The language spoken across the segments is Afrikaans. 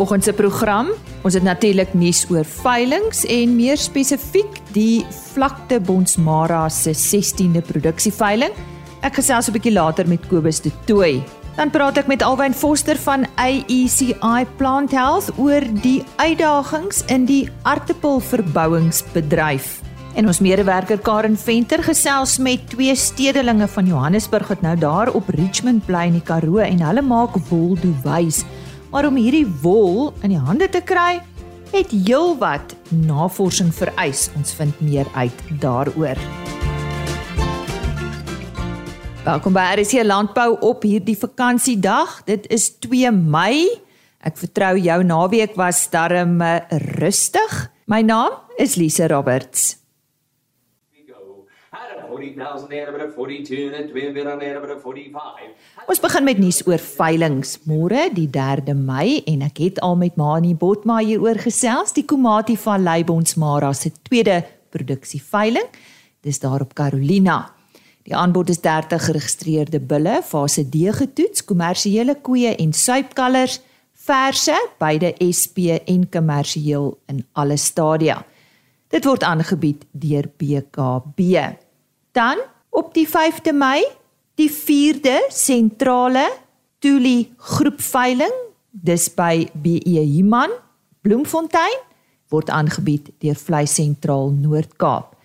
vanoggend se program. Ons het natuurlik nuus oor veilinge en meer spesifiek die Vlakte Bonsmara se 16de produksieveiling. Ek gesels 'n bietjie later met Kobus de Tooi. Dan praat ek met Alwyn Foster van AECI Plant Health oor die uitdagings in die aartappelverbouingsbedryf. En ons medewerker Karen Venter gesels met twee stedelinge van Johannesburg wat nou daar op Richmond bly in die Karoo en hulle maak wolduwys. Maar om hierdie wol in die hande te kry, het heelwat navorsing vereis. Ons vind meer uit daaroor. Welkom by RC Landbou op hierdie vakansiedag. Dit is 2 Mei. Ek vertrou jou naweek was darm rustig. My naam is Lise Roberts. 40,000 naira by 42 en 2 weer naira by 45. Ons begin met nuus oor veilinge. Môre, die 3de Mei en ek het al met Mani Botma hieroor gesels, die Komati van Leybonsmara se tweede produksieveiling. Dis daar op Carolina. Die aanbod is 30 geregistreerde bulle, fase D getoets, kommersiële koeie en suipkalvers, verse, beide SP en kommersieel in alle stadia. Dit word aangebied deur BKB. Dan op die 5de Mei, die 4de sentrale Tuli groepveiling, dis by BE Human, Bloemfontein word aangebied deur Vleis Sentraal Noord-Kaap.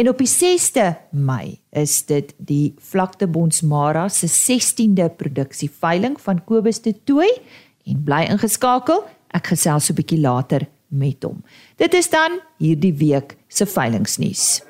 En op die 6de Mei is dit die Vlakte Bonsmara se 16de produksieveiling van Kobus de Tooi en bly ingeskakel. Ek gesels so 'n bietjie later met hom. Dit is dan hierdie week se veilingnuus.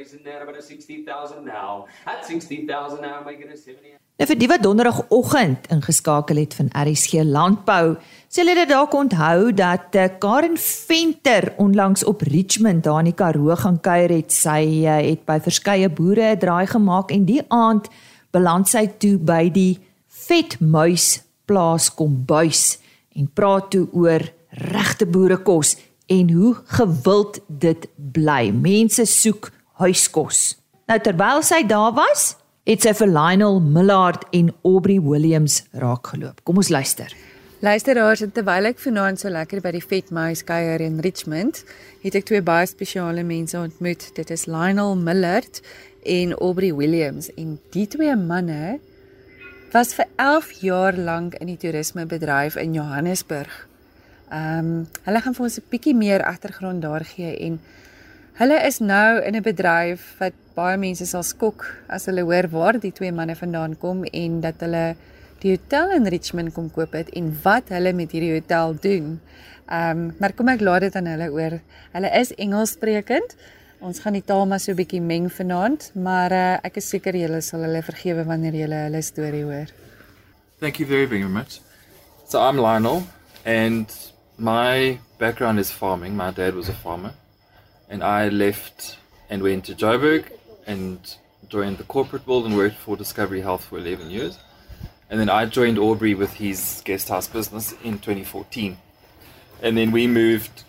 60000 naira by 60000 now. At 60000 now making a 70. Nou vir die wat donderdagoggend ingeskakel het van RSG Landbou, sê hulle dalk onthou dat uh, Karen Venter onlangs op Richmond daar in die Karoo gaan kuier het. Sy uh, het by verskeie boere 'n draai gemaak en die aand beland sy toe by die Vetmuis plaas kombuis en praat toe oor regte boerekos en hoe gewild dit bly. Mense soek huiskos. Nou terwyl sy daar was, het sy vir Lionel Millard en Aubrey Williams raakgeloop. Kom ons luister. Luisteraars, terwyl ek vanaand so lekker by die Vetmuis kuier in Richmond, het ek twee baie spesiale mense ontmoet. Dit is Lionel Millard en Aubrey Williams en die twee manne was vir 11 jaar lank in die toerismebedryf in Johannesburg. Ehm um, hulle gaan vir ons 'n bietjie meer agtergrond daar gee en Hulle is nou in 'n bedryf wat baie mense sal skok as hulle hoor waar die twee manne vandaan kom en dat hulle die hotel in Richmond kom koop het en wat hulle met hierdie hotel doen. Ehm, um, maar kom ek laat dit aan hulle oor. Hulle is Engelssprekend. Ons gaan die taal maar so 'n bietjie meng vanaand, maar uh, ek is seker julle sal hulle vergewe wanneer julle hulle storie hoor. Thank you very very much. So I'm Lionel and my background is farming. My dad was a farmer. And I left and went to Joburg and joined the corporate world and worked for Discovery Health for 11 years. And then I joined Aubrey with his guest house business in 2014. And then we moved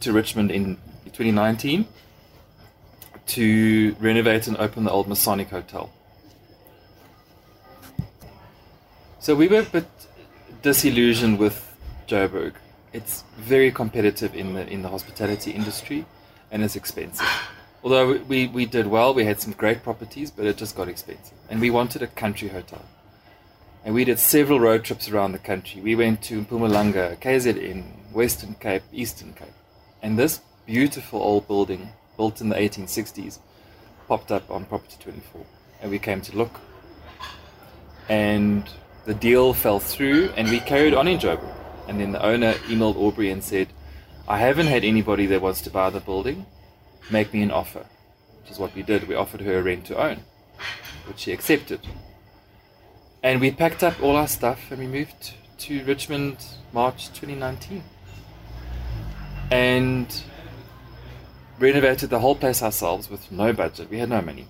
to Richmond in 2019 to renovate and open the old Masonic Hotel. So we were a bit disillusioned with Joburg. It's very competitive in the in the hospitality industry and it's expensive. Although we, we did well, we had some great properties, but it just got expensive. And we wanted a country hotel. And we did several road trips around the country. We went to Mpumalanga, KZN, Western Cape, Eastern Cape. And this beautiful old building, built in the 1860s, popped up on Property 24. And we came to look. And the deal fell through, and we carried on in Joburg. And then the owner emailed Aubrey and said, I haven't had anybody that wants to buy the building make me an offer, which is what we did. We offered her a rent to own, which she accepted. And we packed up all our stuff and we moved to Richmond March 2019. And renovated the whole place ourselves with no budget. We had no money.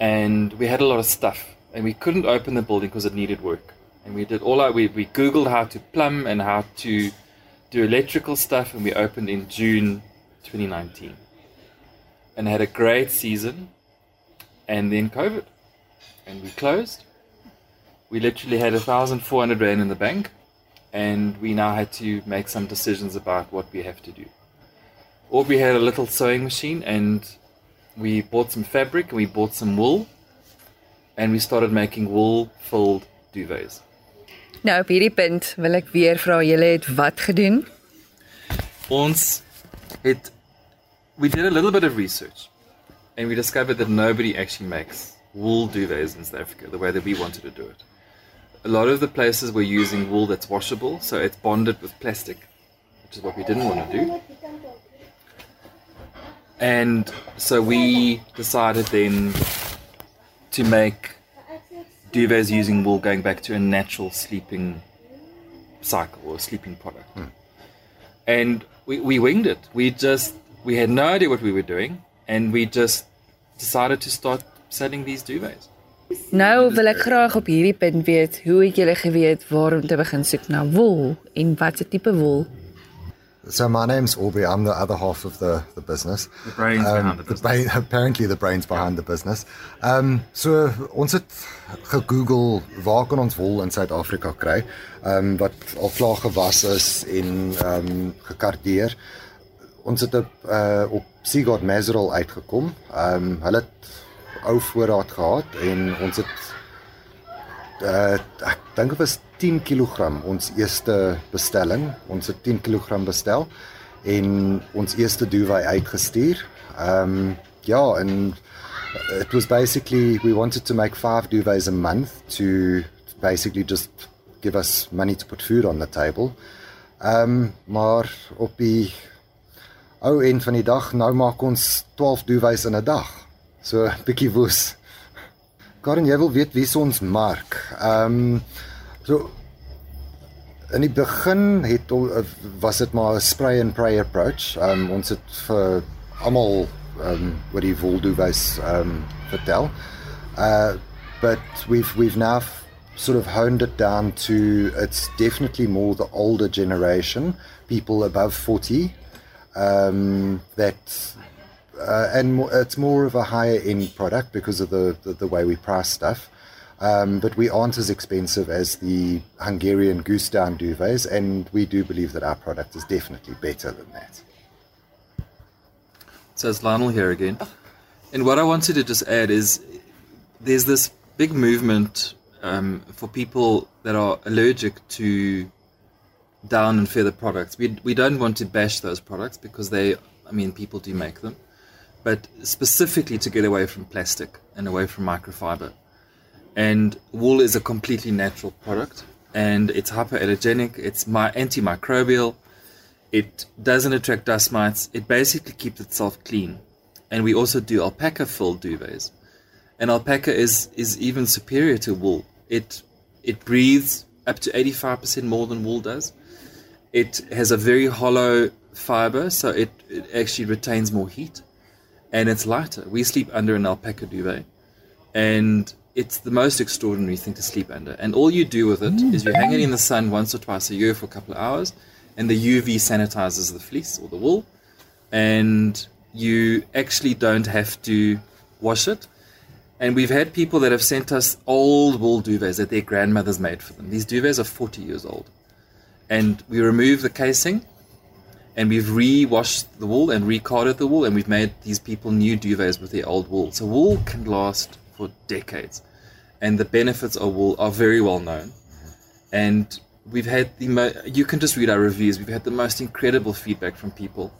And we had a lot of stuff. And we couldn't open the building because it needed work. And we did all our, we, we Googled how to plumb and how to do electrical stuff, and we opened in June 2019. And had a great season, and then COVID, and we closed. We literally had 1,400 Rand in the bank, and we now had to make some decisions about what we have to do. Aubrey had a little sewing machine, and we bought some fabric and we bought some wool, and we started making wool-filled duvets. Nou op hierdie punt wil ek weer vra julle het wat gedoen? Ons het we did a little bit of research and we discovered that nobody actually makes wool duvets in South Africa the way that we wanted to do it. A lot of the places were using wool that's washable, so it's bonded with plastic, which is what we didn't want to do. And so we decided then to make duvets using wool going back to a natural sleeping cycle or sleeping product. Hmm. And we, we winged it. We just we had no idea what we were doing and we just decided to start selling these duvets. Nou wil ek graag op hierdie punt weet, hoe het julle geweet waarom te begin soek na wol en watse tipe wol? So my name's Aubrey. I'm the other half of the the business. The brains um, behind the business. The brain, apparently the brains behind the business. Um so ons het gegoogel waar kan ons wol in Suid-Afrika kry? Um wat al klaar gewas is en um gekardeer. Ons het op uh op Seagard Mazerol uitgekom. Um hulle het ou voorraad gehad en ons het uh ek dink dit was 10 kg ons eerste bestelling. Ons het 10 kg bestel en ons eerste duvet uitgestuur. Ehm um, ja, en it was basically we wanted to make 5 duvets a month to basically just give us money to put food on the table. Ehm um, maar op die ou end van die dag nou maak ons 12 duvets in 'n dag. So 'n bietjie woes. Karen, jy wil weet wie ons mark. Ehm um, So in die begin het was dit maar 'n spray and pray approach. Um ons het vir almal um wat die voldo was um vertel. Uh but we've we've now sort of honed it down to it's definitely more the older generation, people above 40 um that uh, and it's more of a higher end product because of the, the, the way we price stuff. Um, but we aren't as expensive as the Hungarian goose down duvets, and we do believe that our product is definitely better than that. So it's Lionel here again. And what I wanted to just add is there's this big movement um, for people that are allergic to down and feather products. We, we don't want to bash those products because they, I mean, people do make them, but specifically to get away from plastic and away from microfiber and wool is a completely natural product. And it's hypoallergenic. It's my antimicrobial. It doesn't attract dust mites. It basically keeps itself clean. And we also do alpaca filled duvets. And alpaca is is even superior to wool. It it breathes up to 85% more than wool does. It has a very hollow fiber so it, it actually retains more heat. And it's lighter. We sleep under an alpaca duvet. And it's the most extraordinary thing to sleep under. And all you do with it mm. is you hang it in the sun once or twice a year for a couple of hours, and the UV sanitizes the fleece or the wool, and you actually don't have to wash it. And we've had people that have sent us old wool duvets that their grandmothers made for them. These duvets are 40 years old. And we remove the casing and we've re-washed the wool and recarded the wool and we've made these people new duvets with their old wool. So wool can last for decades, and the benefits of wool are very well known. And we've had the mo- you can just read our reviews. We've had the most incredible feedback from people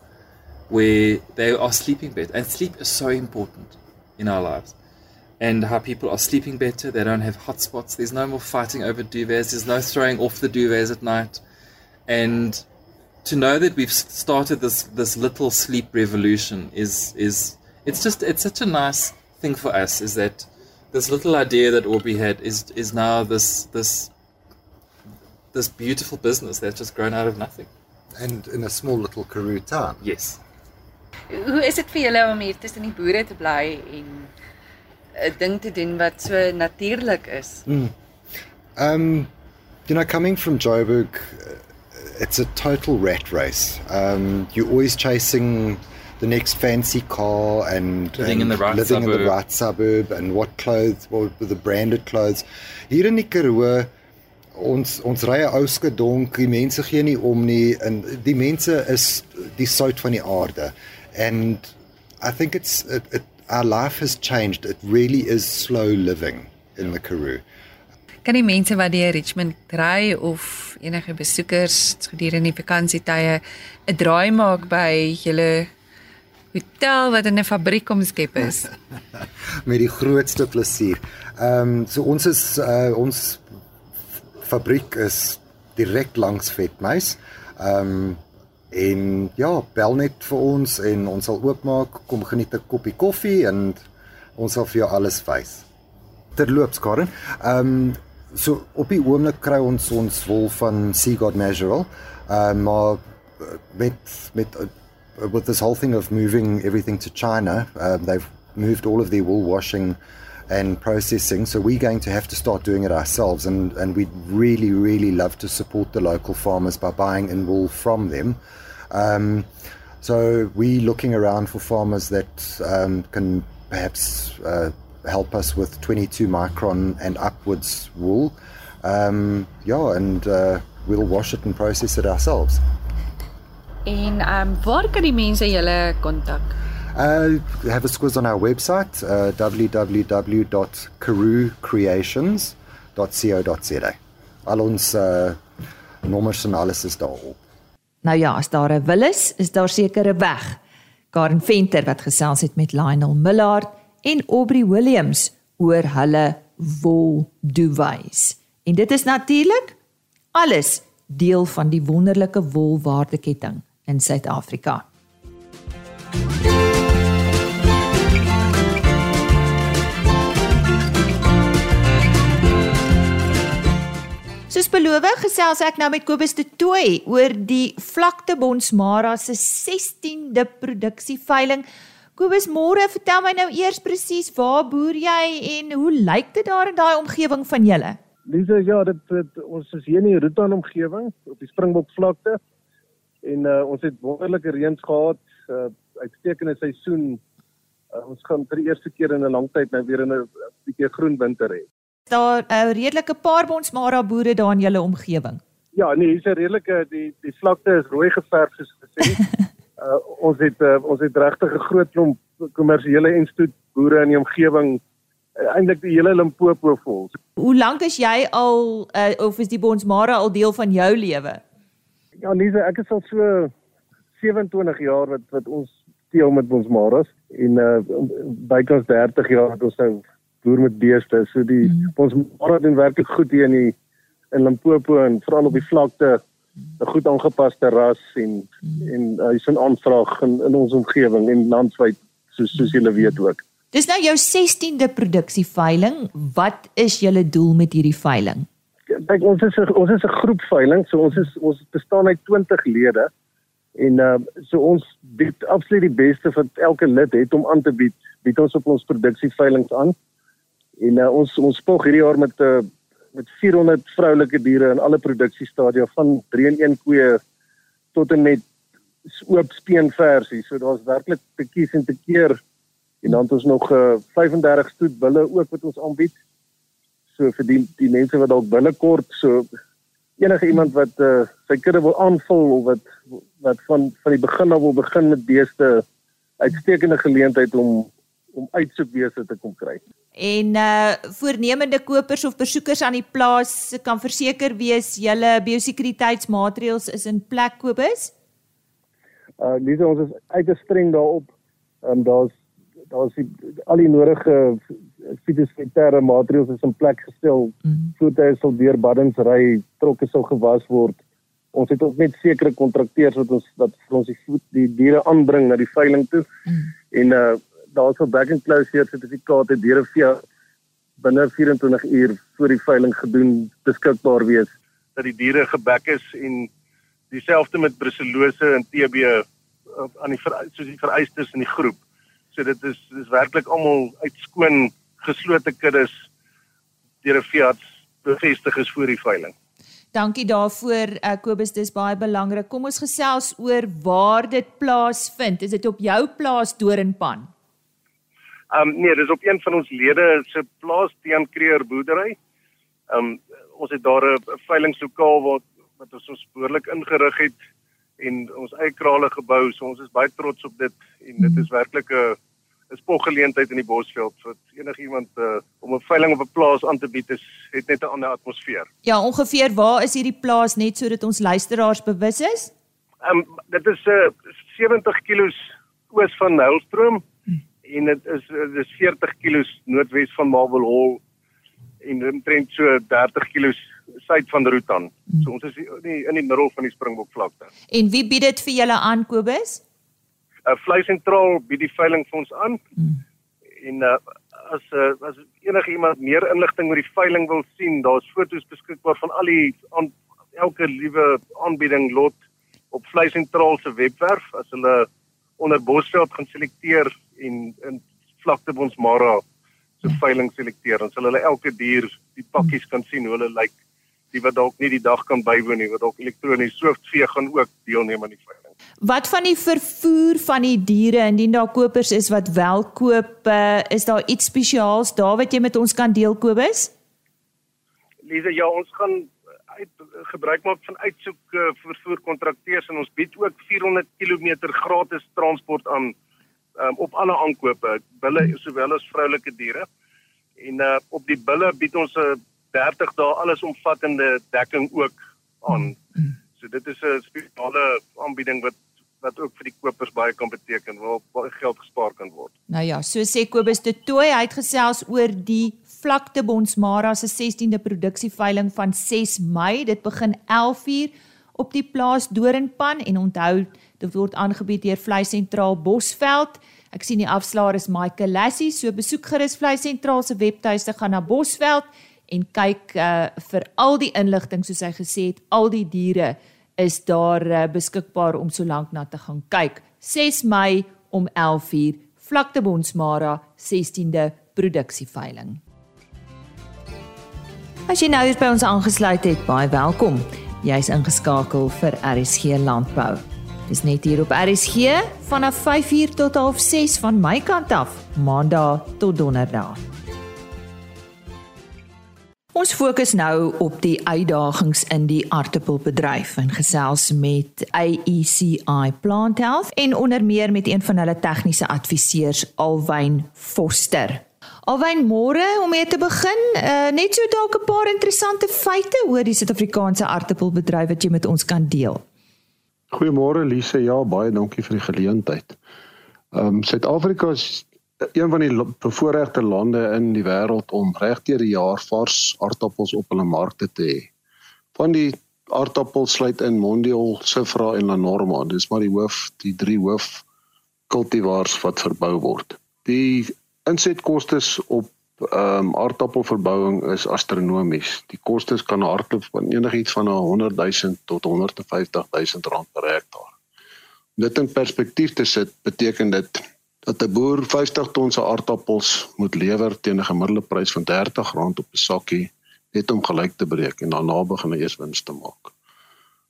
where they are sleeping better, and sleep is so important in our lives. And how people are sleeping better, they don't have hot spots. There's no more fighting over duvets. There's no throwing off the duvets at night, and to know that we've started this this little sleep revolution is is it's just it's such a nice thing for us is that this little idea that Aubrey had is is now this this this beautiful business that's just grown out of nothing. And in a small little Karoo town. Yes. Hoe is dit vir julle om hier tussen die boere te bly en 'n ding te doen wat so natuurlik is? Mm. Um you know coming from Joburg it's a total rat race. Um you're always chasing the next fancy car and living, and in, the right living in the right suburb and what clothes, what the branded clothes. Hier in die Karoo, ons ons rye ouske donk, die mense gee nie om nie en die mense is die sout van die aarde. And I think it's it, it our life has changed. It really is slow living in the Karoo. Kan die mense wat deur Richmond ry of enige besoekers gedurende die vakansietye 'n draai maak by julle hotel wat in 'n fabriek omskep is? Met die grootste plesier. Ehm um, so ons is uh, ons fabriek is direk langs Vetmuis. Ehm um, en ja, bel net vir ons en ons sal oopmaak, kom geniet 'n koppie koffie en ons sal vir jou alles wys. Terloops, Karen. Ehm um, so op die oomblik kry ons ons wol van Sea God Natural. Ehm uh, maar uh, met met with this whole thing of moving everything to China, um, they've moved all of their wool washing and processing. So we're going to have to start doing it ourselves, and and we'd really really love to support the local farmers by buying in wool from them. Um, so we're looking around for farmers that um, can perhaps uh, help us with 22 micron and upwards wool. Um, yeah, and uh, we'll wash it and process it ourselves. En ehm um, waar kan die mense julle kontak? Uh have a squiz on our website uh, www.karoocreations.co.za. Al ons uh nommers en alles is daarop. Nou ja, as daar 'n wil is, is daar seker 'n weg. Karen Venter wat gesels het met Lionel Millard en Aubrey Williams oor hulle wol duwys. En dit is natuurlik alles deel van die wonderlike wolwaardeketting in Suid-Afrika. Soos beloof, gesels ek nou met Kobus de Tooi oor die Vlakte Bonsmara se 16de produksieveiling. Kobus, môre, vertel my nou eers presies waar boer jy en hoe lyk dit daar in daai omgewing van julle? Dis ja, dit, dit ons is hier in die Rutan omgewing op die Springbok vlakte en uh, ons het wonderlike reëns gehad, uh, uitstekende seisoen. Uh, ons gaan vir die eerste keer in 'n lang tyd nou weer in 'n bietjie groen winter hê daar 'n uh, redelike paar bonsmara boere daar in julle omgewing? Ja, nee, hier's 'n redelike die die vlakte is rooi geverf soos gesê. uh, ons het uh, ons het regtig 'n groot klomp kommersiële en stoet boere in die omgewing eintlik die hele Limpopo vol. Hoe lank is jy al uh, of is die bonsmara al deel van jou lewe? Ja, Lise, ek is al so 27 jaar wat wat ons steel met bonsmaras en uh, bykans 30 jaar wat ons nou boer met beeste. So die mm. ons maar doen werklik goed hier in die in Limpopo en veral op die vlakte 'n goed aangepaste ras en mm. en hy's uh, 'n aanvraag in in ons omgewing en landwyd soos soos julle weet ook. Dis nou jou 16de produksieveiling. Wat is julle doel met hierdie veiling? Kyk, ons is ons is 'n groep veiling, so ons is ons bestaan uit 20 lede en uh so ons bied absoluut die beste wat elke lid het om aan te bied. Bied ons op ons produksieveilings aan. En uh, ons ons spog hierdie jaar met 'n uh, met 400 vroulike diere in alle produksiestadia van 3 in 1 koeie tot en met oop speenversie. So daar's werklik te kies en te keer. En dan het ons nog uh, 35 stoet bulle ook wat ons aanbied. So vir die die mense wat dalk binnekort so enige iemand wat uh, sy kudde wil aanvul of wat wat van van die begin af wil begin met beeste uitstekende geleentheid om om uitsoekbeeste te kom kry. En uh voornemende kopers of besoekers aan die plaas kan verseker wees julle biosekuriteitsmaatreëls is in plek Kobus. Uh dis ons is uiters streng daarop. Ehm um, daar's daar's al die nodige fitosanitêre maatreëls is in plek gestel. Mm. Voertuie sal deur baddens ry, trokke sal gewas word. Ons het ook net sekere kontrakteurs wat ons wat vir ons die voet die diere aanbring na die veiling toe. Mm. En uh daar sou back and closure sertifikate deur 'n via binne 24 uur voor die veiling gedoen beskikbaar wees dat die diere gebek is en dieselfde met brucellose en TB aan die soos die vereistes in die groep. So dit is dis werklik almal uit skoon geslote kuddes deur 'n veearts bevestig is voor die veiling. Dankie daarvoor uh, Kobus, dis baie belangrik. Kom ons gesels oor waar dit plaasvind. Is dit op jou plaas Doringpan? Ehm um, nee, dis op een van ons lede se plaas teen Kreer boerdery. Ehm um, ons het daar 'n veilinglokaal wat wat ons ons behoorlik ingerig het en ons eie krale gebou. So ons is baie trots op dit en dit is werklik 'n 'n spoggeleentheid in die Bosveld vir enigiemand uh, om 'n veiling op 'n plaas aan te bied is het net 'n ander atmosfeer. Ja, ongeveer waar is hierdie plaas net sodat ons luisteraars bewus is? Ehm um, dit is 'n uh, 70 km oos van Nylstroom en dit is dit is 40 km noordwes van Marble Hall en omtrent so 30 km suid van Rutan. So ons is in die, in die middel van die Springbok vlakte. En wie bied dit vir julle aan Kobus? 'n uh, Vlei sentraal bied die veiling vir ons aan. Hmm. En uh, as uh, as enige iemand meer inligting oor die veiling wil sien, daar's foto's beskikbaar van al die aan elke liewe aanbieding lot op Vlei sentraal se webwerf as hulle onder Bosveld gaan selekteer en in vlakte Bonsmara se so veiling selekteer dan sal hulle elke dier die pakkies kan sien hoe hulle lyk die wat dalk nie die dag kan bywoon nie wat dalk elektronies sooftvee gaan ook deelneem aan die veiling. Wat van die vervoer van die diere indien daar kopers is wat wel koop uh, is daar iets spesiaals daar wat jy met ons kan deel Kobus? Lise ja ons gaan uit gebruik maak van uitsoek uh, vervoer kontrakteurs en ons bied ook 400 km gratis transport aan um, op alle aankope, bulle sowel as vroulike diere. En uh, op die bulle bied ons 'n uh, 30 dae allesomvattende dekking ook aan. So dit is 'n spesiale aanbieding wat wat ook vir die kopers baie kan beteken waar baie geld gespaar kan word. Nou ja, so sê Kobus de Tooi hy het gesels oor die vlakte Bonsmara se 16de produksieveiling van 6 Mei. Dit begin 11:00 op die plaas Doringpan en onthou dit word aangebied deur Vlei Sentraal Bosveld. Ek sien die afslaer is Michael Lassie, so besoek gerus Vlei Sentraal se webtuiste gaan na Bosveld en kyk uh, vir al die inligting soos hy gesê het, al die diere is daar uh, beskikbaar om so lank na te gaan kyk. 6 Mei om 11:00 Vlakte Bonsmara 16de produksieveiling. As jy nou hier by ons aangesluit het, baie welkom. Jy's ingeskakel vir RSG Landbou. Dis net hier op RSG vanaf 5uur tot 6 van my kant af, Maandag tot Donderdag. Ons fokus nou op die uitdagings in die aardappelbedryf en gesels met AECI Plant Health en onder meer met een van hulle tegniese adviseurs Alwyn Foster. Alwyn, môre om mee te begin, uh, net so dalk 'n paar interessante feite oor die Suid-Afrikaanse aardappelbedryf wat jy met ons kan deel. Goeiemôre Lise, ja, baie dankie vir die geleentheid. Ehm um, Suid-Afrika is een van die bevoorregte lande in die wêreld om regdeur die jaar vars aardappels op hulle markte te hê. Van die aardappels sluit in Mondial, Sifra en La Norma. Dis maar die hoof, die drie hoof kultivars wat verbou word. Die insetkoste op ehm um, aardappelverbouing is astronomies. Die kostes kan hardloop van enigiets van 100 000 tot 150 000 rand per hektaar. Om dit in perspektief te sit, beteken dit dat 'n boer 50 ton se aardappels moet lewer teen 'n gemiddelde prys van R30 op 'n sakkie net om gelyk te breek en daarna begin hy eers wins te maak.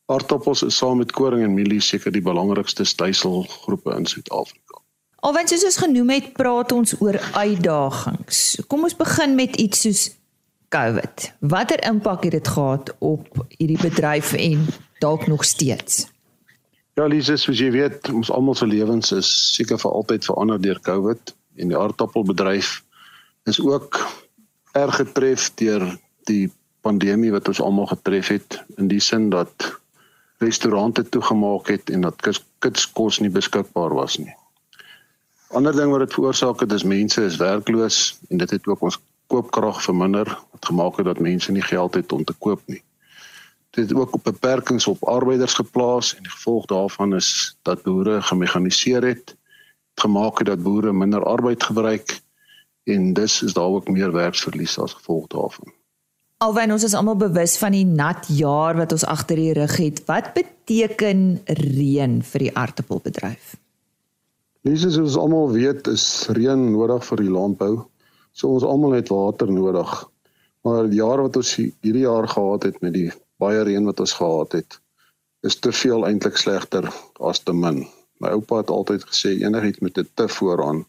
Aardappels is saam met koring en mielie seker die belangrikste styselgroepe in Suid-Afrika. Alwens soos ons genoem het, praat ons oor uitdagings. Kom ons begin met iets soos COVID. Watter impak het dit gehad op hierdie bedryf en dalk nog steeds? Ja, Lise, soos jy weet, ons almal se lewens is seker vir altyd verander deur COVID en die aardappelbedryf is ook erg getref deur die pandemie wat ons almal getref het in die sin dat restaurante toegemaak het en dat kitskos nie beskikbaar was nie. Ander ding wat dit veroorsaak het is mense is werkloos en dit het ook ons koopkrag verminder wat gemaak het dat mense nie geld het om te koop nie. Dit het ook op beperkings op arbeiders geplaas en die gevolg daarvan is dat boere gemekaniseer het, het gemaak het dat boere minder arbeid gebruik en dus is daar ook meer werksverlies as gevolg daarvan. Alwen ons is almal bewus van die nat jaar wat ons agter die rug het. Wat beteken reën vir die aardappelbedryf? Lees soos ons almal weet is reën nodig vir die landbou. So ons almal het water nodig. Maar die jaar wat ons hierdie jaar gehad het met die baie reën wat ons gehad het, is te veel eintlik slegter as te min. My oupa het altyd gesê enigiets met 'n te vooraan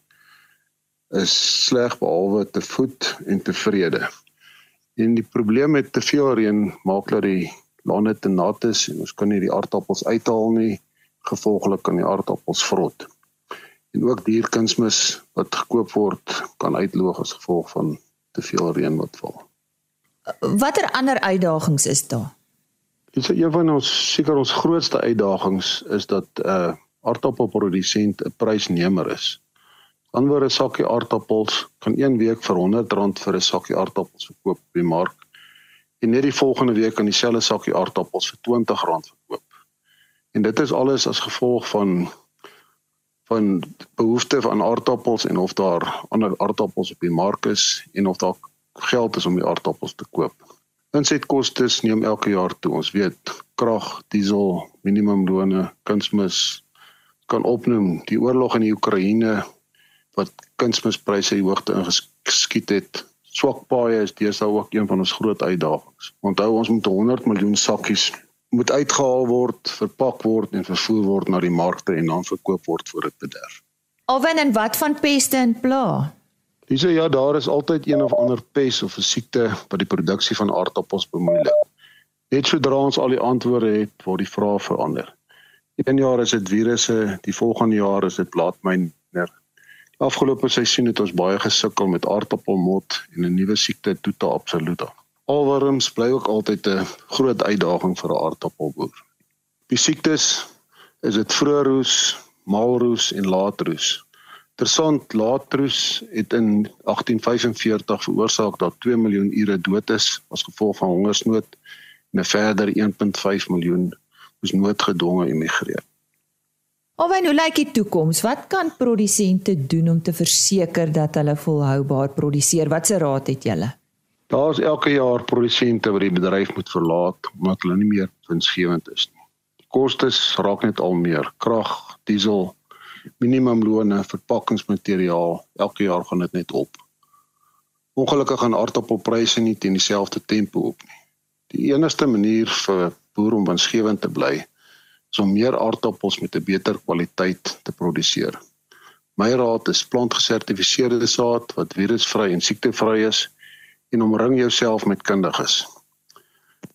is sleg behalwe te voed en tevrede. En die probleem met te veel reën maak dat die lande te nat is en ons kan nie die aardappels uithaal nie. Gevolglik kan die aardappels vrot. En ook dierkunsmis wat gekoop word kan uitloop as gevolg van te veel reën wat val. Watter ander uitdagings is daar? Dis een van ons seker ons grootste uitdagings is dat 'n uh, aardappelprodusent 'n prysnemer is. Anderwoorde sakkie aardappels kan een week vir R100 vir 'n sakkie aardappels verkoop op die mark en net die volgende week kan dieselfde sakkie aardappels vir R20 verkoop. En dit is alles as gevolg van van behoefte aan aardappels en of daar ander aardappels op die mark is en of daar geld is om die aardappels te koop. Insetkoste neem elke jaar toe. Ons weet krag, diesel, minimumlone, kunsmis kan opnoem. Die oorlog in die Oekraïne wat kunsmispryse die hoogte ingeskiet het. Swak paaie is deesdae ook een van ons groot uitdagings. Onthou ons moet 100 miljoen sakkies moet uitgehaal word, verpak word en vervoer word na die markte en dan verkoop word voor dit bederf. Alwen en wat van peste en pla? Dis ja, daar is altyd een of ander pes of 'n siekte wat die produksie van aardappels bemoeilik. Net sodra ons al die antwoorde het, word die vrae verander. Een jaar is dit virusse, die volgende jaar is dit blaadmyner. Afgelope seisoen het ons baie gesukkel met aardappelmot en 'n nuwe siekte Tuta absoluta. Alworms bly ook altyd 'n groot uitdaging vir 'n aardappelboer. Die siektes is dit vroeëroes, maalroes en laatroes. Tersant laatroes het in 1845 veroorsaak dat 2 miljoen ure dood is as gevolg van hongersnood en 'n verder 1.5 miljoen is noodgedwonge emigreer. Alwen hoe lyk die toekoms? Wat kan produsente doen om te verseker dat hulle volhoubaar produseer? Watse raad het julle? Daar's elke jaar produsente wat die bedryf moet verlaat omdat hulle nie meer winsgewend is nie. Die kostes raak net al meer. Krag, diesel, minimumlone, verpakkingsmateriaal, elke jaar gaan dit net op. Ongelukkig gaan aardappelpryse nie teen dieselfde tempo op nie. Die enigste manier vir boere om winsgewend te bly is om meer aardappels met 'n beter kwaliteit te produseer. My raad is plantgesertifiseerde saad wat virusvry en siektevry is en omring jouself met kundiges.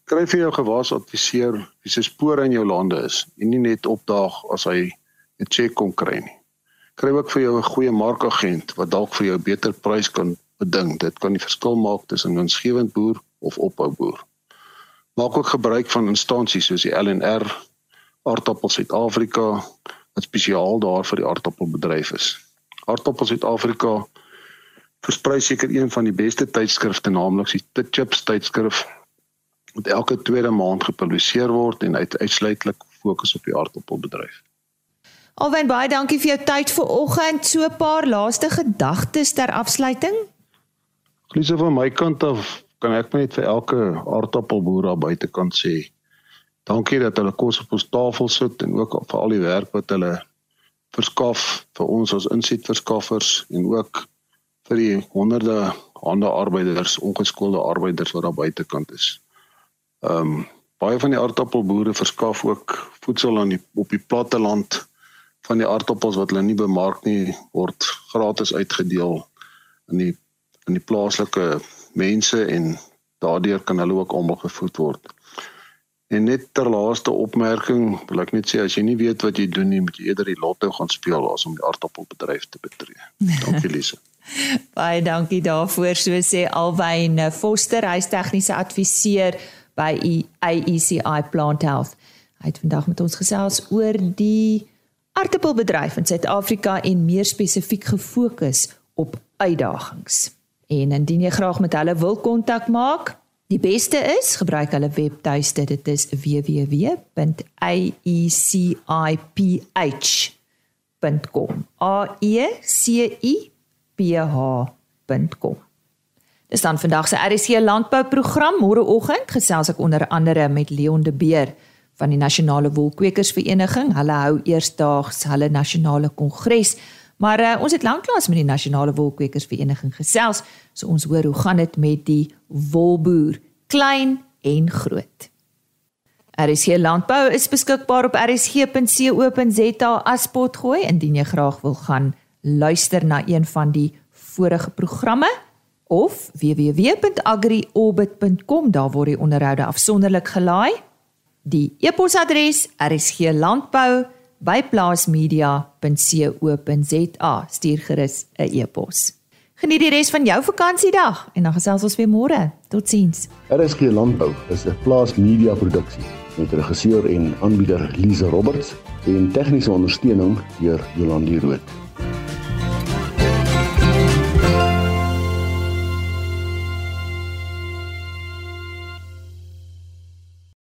Kry vir jou gewas adviseer wie se spore in jou lande is en nie net opdaag as hy 'n check kon kry nie. Kry ook vir jou 'n goeie markagent wat dalk vir jou beter prys kan beding. Dit kan die verskil maak tussen 'n winsgewend boer of ophou boer. Maak ook gebruik van instansies soos die LNR, Aardappel Suid-Afrika wat spesiaal daar vir die aardappelbedryf is. Aardappel Suid-Afrika versprei seker een van die beste tydskrifte naamlik die Chips tydskrif wat elke tweede maand gepubliseer word en uit uitsluitlik fokus op die aardappelbedryf. Alwen baie dankie vir jou tyd vanoggend. So 'n paar laaste gedagtes ter afsluiting. Glise van my kant af kan ek net vir elke aardappelboer daar buitekant sê dankie dat hulle kos op ons tafel sit en ook vir al die werk wat hulle verskaf vir ons as insetverskaffers en ook vir die honderde hande arbeiders, ongeskoolde arbeiders wat daar buitekant is. Ehm um, baie van die aardappelboere verskaf ook voedsel aan die op die platte land van die aardappels wat hulle nie bemark nie word gratis uitgedeel in die in die plaaslike mense en daardeur kan hulle ook almal gevoed word. En net ter laaste opmerking wil ek net sê as jy nie weet wat jy doen nie, moet jy eerder die lotto gaan speel as om die aardappelbedryf te betree. Dankie Lise. Baie dankie daarvoor. So sê Alwyn Foster, hy's tegniese adviseur by AECI Plant Health. Hy het vandag met ons gesels oor die aardappelbedryf in Suid-Afrika en meer spesifiek gefokus op uitdagings. En indien jy graag met hulle wil kontak maak, die beste is gebruik hulle webtuiste. Dit is www.aeciph.com. A E C I ph.com. Dis dan vandag se RC landbouprogram môreoggend gesels ek onder andere met Leon de Beer van die Nasionale Wolkwekersvereniging. Hulle hou eersdaags hulle nasionale kongres. Maar uh, ons het lanklaas met die Nasionale Wolkwekersvereniging gesels, so ons hoor hoe gaan dit met die wolboer, klein en groot. RC Landbou is beskikbaar op rsg.co.za as potgooi indien jy graag wil gaan luister na een van die vorige programme, of www.agriorbit.com daar word die onderhoude afsonderlik gelaai. Die e-posadres rsglandbou@plaasmedia.co.za. Stuur gerus 'n e-pos. Geniet die res van jou vakansiedag en dan gesels ons weer môre. Totsiens. RSG Landbou is 'n plaasmedia produksie met regisseur en aanbieder Lize Roberts en tegniese ondersteuning deur Jolande Rooi.